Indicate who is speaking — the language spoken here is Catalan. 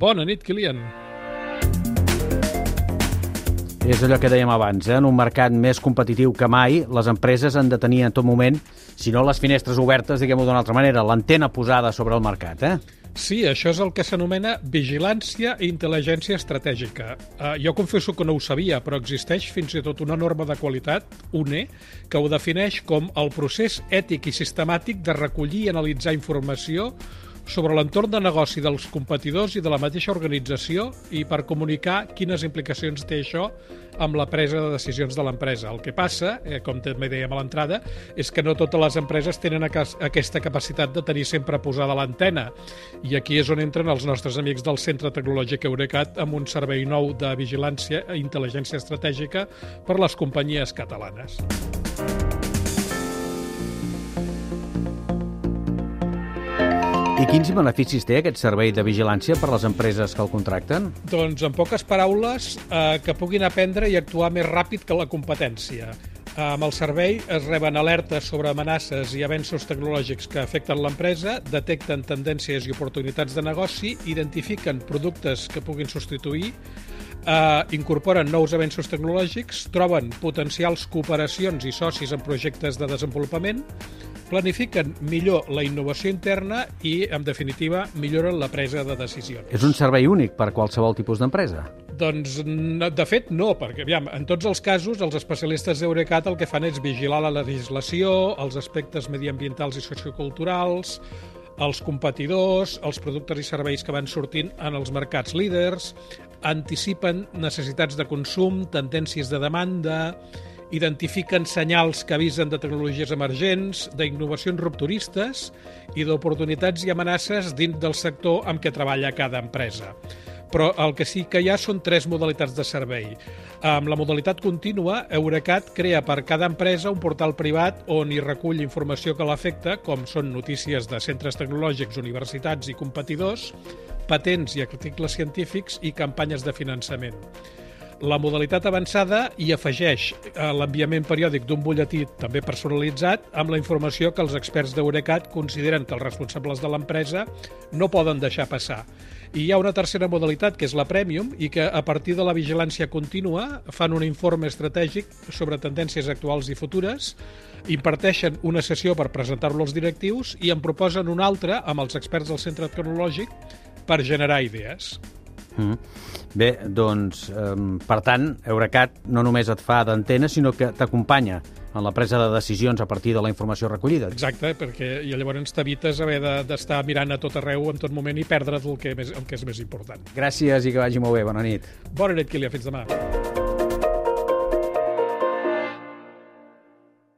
Speaker 1: Bona nit, Kilian.
Speaker 2: És allò que dèiem abans, eh? en un mercat més competitiu que mai, les empreses han de tenir en tot moment, si no les finestres obertes, diguem-ho d'una altra manera, l'antena posada sobre el mercat. Eh?
Speaker 1: Sí, això és el que s'anomena vigilància i intel·ligència estratègica. Uh, jo confesso que no ho sabia, però existeix fins i tot una norma de qualitat, UNE, que ho defineix com el procés ètic i sistemàtic de recollir i analitzar informació sobre l'entorn de negoci dels competidors i de la mateixa organització i per comunicar quines implicacions té això amb la presa de decisions de l'empresa. El que passa, eh, com també dèiem a l'entrada, és que no totes les empreses tenen aquesta capacitat de tenir sempre posada l'antena. I aquí és on entren els nostres amics del Centre Tecnològic Eurecat amb un servei nou de vigilància i intel·ligència estratègica per les companyies catalanes.
Speaker 2: I quins beneficis té aquest servei de vigilància per a les empreses que el contracten?
Speaker 1: Doncs, en poques paraules, eh, que puguin aprendre i actuar més ràpid que la competència. Amb el servei es reben alertes sobre amenaces i avenços tecnològics que afecten l'empresa, detecten tendències i oportunitats de negoci, identifiquen productes que puguin substituir, eh, incorporen nous avenços tecnològics, troben potencials cooperacions i socis en projectes de desenvolupament, planifiquen millor la innovació interna i, en definitiva, milloren la presa de decisions.
Speaker 2: És un servei únic per qualsevol tipus d'empresa?
Speaker 1: Doncs, de fet, no, perquè aviam, en tots els casos els especialistes d'Eurecat el que fan és vigilar la legislació, els aspectes mediambientals i socioculturals, els competidors, els productes i serveis que van sortint en els mercats líders, anticipen necessitats de consum, tendències de demanda, identifiquen senyals que avisen de tecnologies emergents, d'innovacions rupturistes i d'oportunitats i amenaces dins del sector amb què treballa cada empresa. Però el que sí que hi ha són tres modalitats de servei. Amb la modalitat contínua, Eurecat crea per cada empresa un portal privat on hi recull informació que l'afecta, com són notícies de centres tecnològics, universitats i competidors, patents i articles científics i campanyes de finançament. La modalitat avançada hi afegeix eh, l'enviament periòdic d'un butlletí també personalitzat amb la informació que els experts d'Eurecat consideren que els responsables de l'empresa no poden deixar passar. I hi ha una tercera modalitat, que és la Premium, i que a partir de la vigilància contínua fan un informe estratègic sobre tendències actuals i futures, imparteixen una sessió per presentar-lo als directius i en proposen una altra amb els experts del centre tecnològic per generar idees.
Speaker 2: Mm. Bé, doncs, eh, per tant, Eurecat no només et fa d'antena, sinó que t'acompanya en la presa de decisions a partir de la informació recollida.
Speaker 1: Exacte, perquè i llavors t'evites haver d'estar de, mirant a tot arreu en tot moment i perdre't el que, més, el que és més important.
Speaker 2: Gràcies i que vagi molt bé. Bona nit.
Speaker 1: Bona nit, Kilian. Fins demà.